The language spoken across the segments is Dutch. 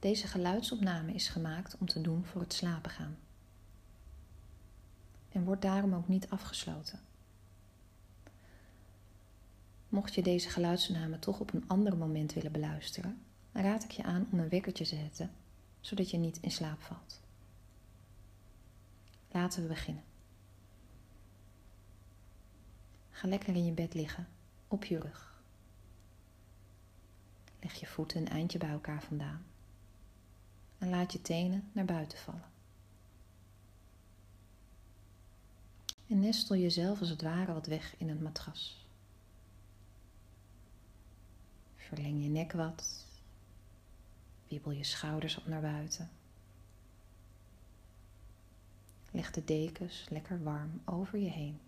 Deze geluidsopname is gemaakt om te doen voor het slapen gaan. En wordt daarom ook niet afgesloten. Mocht je deze geluidsopname toch op een ander moment willen beluisteren, raad ik je aan om een wekkertje te zetten, zodat je niet in slaap valt. Laten we beginnen. Ga lekker in je bed liggen, op je rug. Leg je voeten een eindje bij elkaar vandaan en laat je tenen naar buiten vallen. En nestel jezelf als het ware wat weg in het matras. Verleng je nek wat. Wiebel je schouders op naar buiten. Leg de dekens lekker warm over je heen.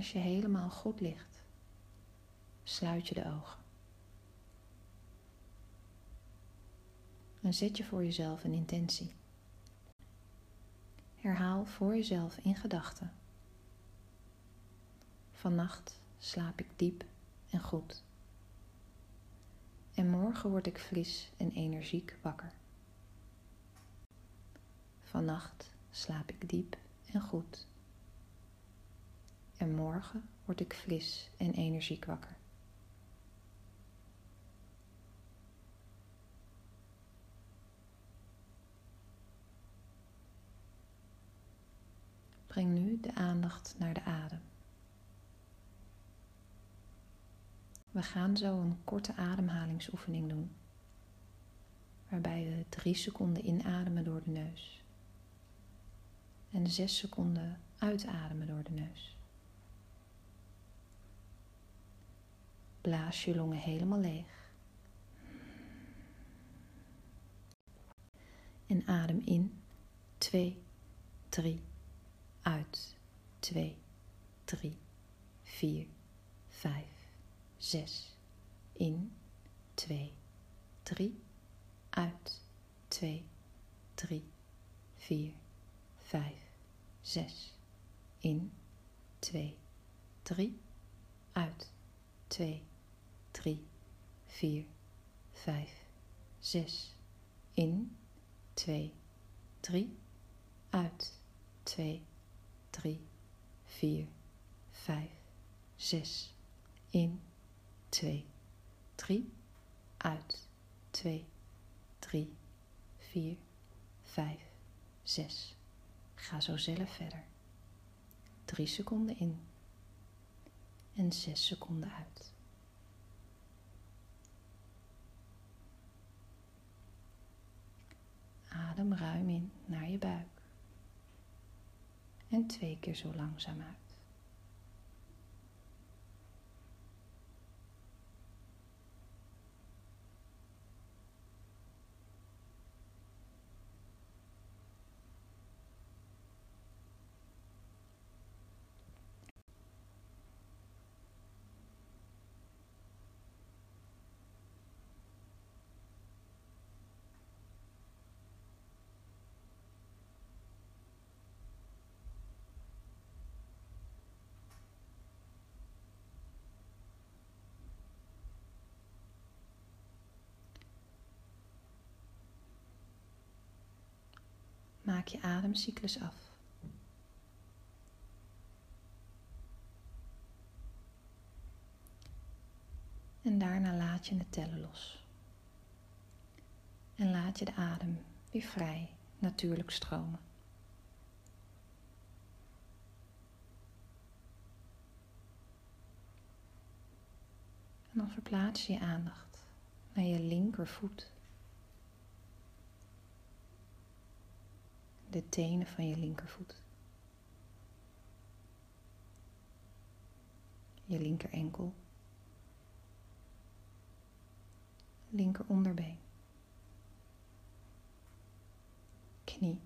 Als je helemaal goed ligt, sluit je de ogen. En zet je voor jezelf een intentie. Herhaal voor jezelf in gedachten. Vannacht slaap ik diep en goed. En morgen word ik fris en energiek wakker. Vannacht slaap ik diep en goed. En morgen word ik fris en energiek wakker. Breng nu de aandacht naar de adem. We gaan zo een korte ademhalingsoefening doen, waarbij we drie seconden inademen door de neus en zes seconden uitademen door de neus. Blaas je longen helemaal leeg. En adem in. 2, 3, uit. 2, 3, 4, 5, 6. In. 2, 3, uit. 2, 3, 4, 5, 6. In. 2, 3, uit. 2, 3, 4, 5, 6. In 2, 3, uit 2, 3, 4, 5, 6. In 2, 3, uit 2, 3, 4, 5, 6. Ga zo zelf verder. 3 seconden in en 6 seconden uit. Adem ruim in naar je buik en twee keer zo langzaam uit. Maak je ademcyclus af. En daarna laat je het tellen los. En laat je de adem weer vrij, natuurlijk stromen. En dan verplaats je je aandacht naar je linkervoet. De tenen van je linkervoet. Je linker enkel. Linker onderbeen. Knie.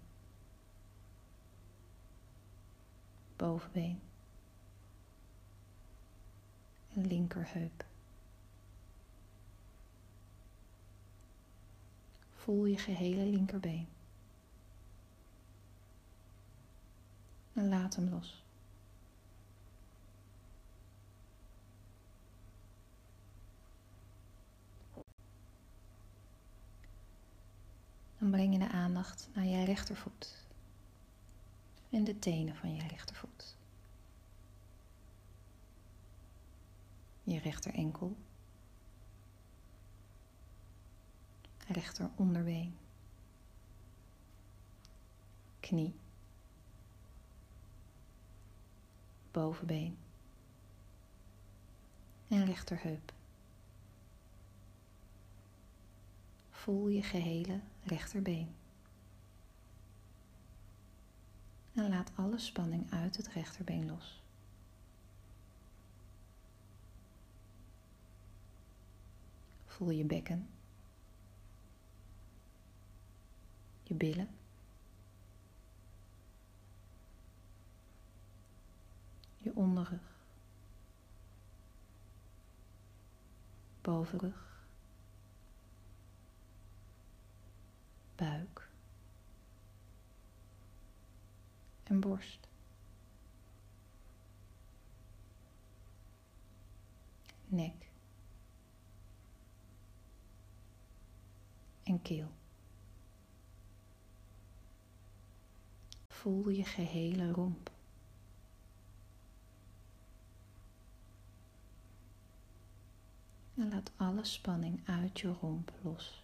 Bovenbeen. En linkerheup. Voel je gehele linkerbeen. en laat hem los. Dan breng je de aandacht naar je rechtervoet en de tenen van je rechtervoet. Je rechterenkel, rechter onderbeen, knie bovenbeen en rechterheup. Voel je gehele rechterbeen. En laat alle spanning uit het rechterbeen los. Voel je bekken, je billen, je onderrug, bovenrug, buik en borst. Nek en keel. Voel je gehele romp. En laat alle spanning uit je romp los.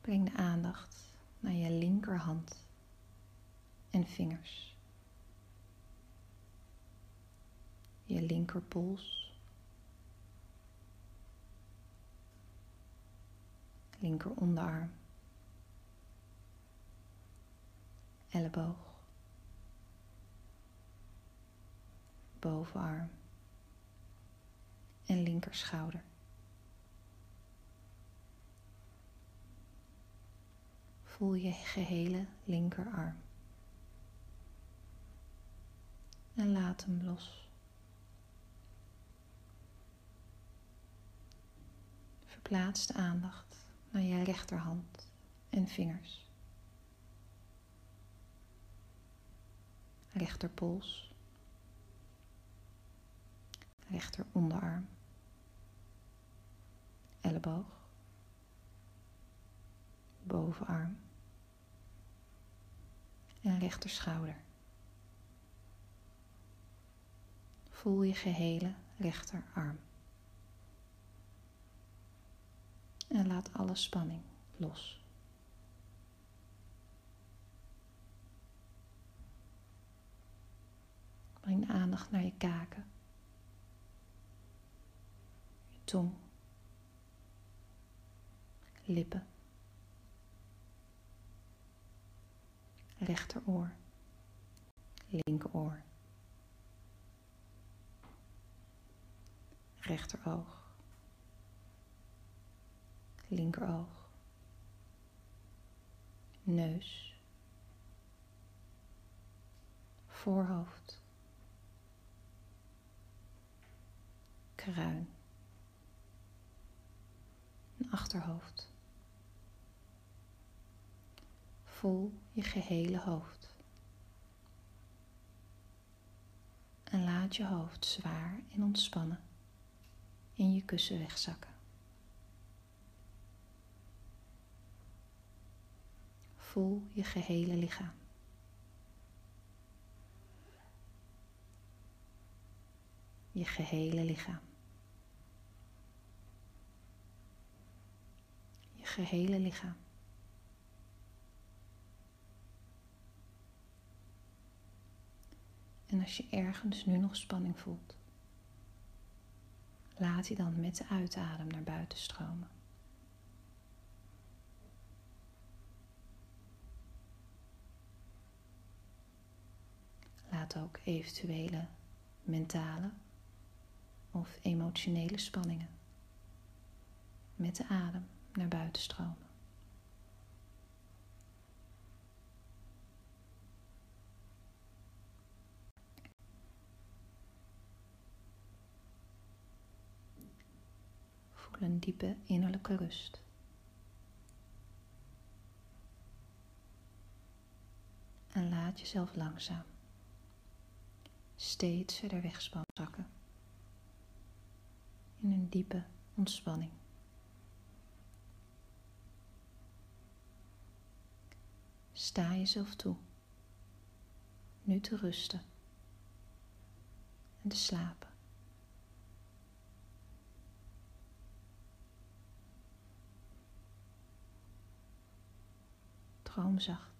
Breng de aandacht naar je linkerhand en vingers. Je linkerpols. Linker Elleboog. Bovenarm. En linkerschouder. Voel je gehele linkerarm. En laat hem los. Verplaats de aandacht naar je rechterhand en vingers. Rechterpols. Rechter onderarm. Elleboog. Bovenarm en rechterschouder. Voel je gehele rechterarm. En laat alle spanning los. Breng aandacht naar je kaken, je tong, lippen. rechteroor, linkeroor, rechteroog, linkeroog, neus, voorhoofd, kruin, achterhoofd. Voel je gehele hoofd. En laat je hoofd zwaar en ontspannen in je kussen wegzakken. Voel je gehele lichaam. Je gehele lichaam. Je gehele lichaam. En als je ergens nu nog spanning voelt, laat die dan met de uitadem naar buiten stromen. Laat ook eventuele mentale of emotionele spanningen met de adem naar buiten stromen. een diepe innerlijke rust. En laat jezelf langzaam steeds verder weg zakken in een diepe ontspanning. Sta jezelf toe nu te rusten en te slapen. Droom zacht.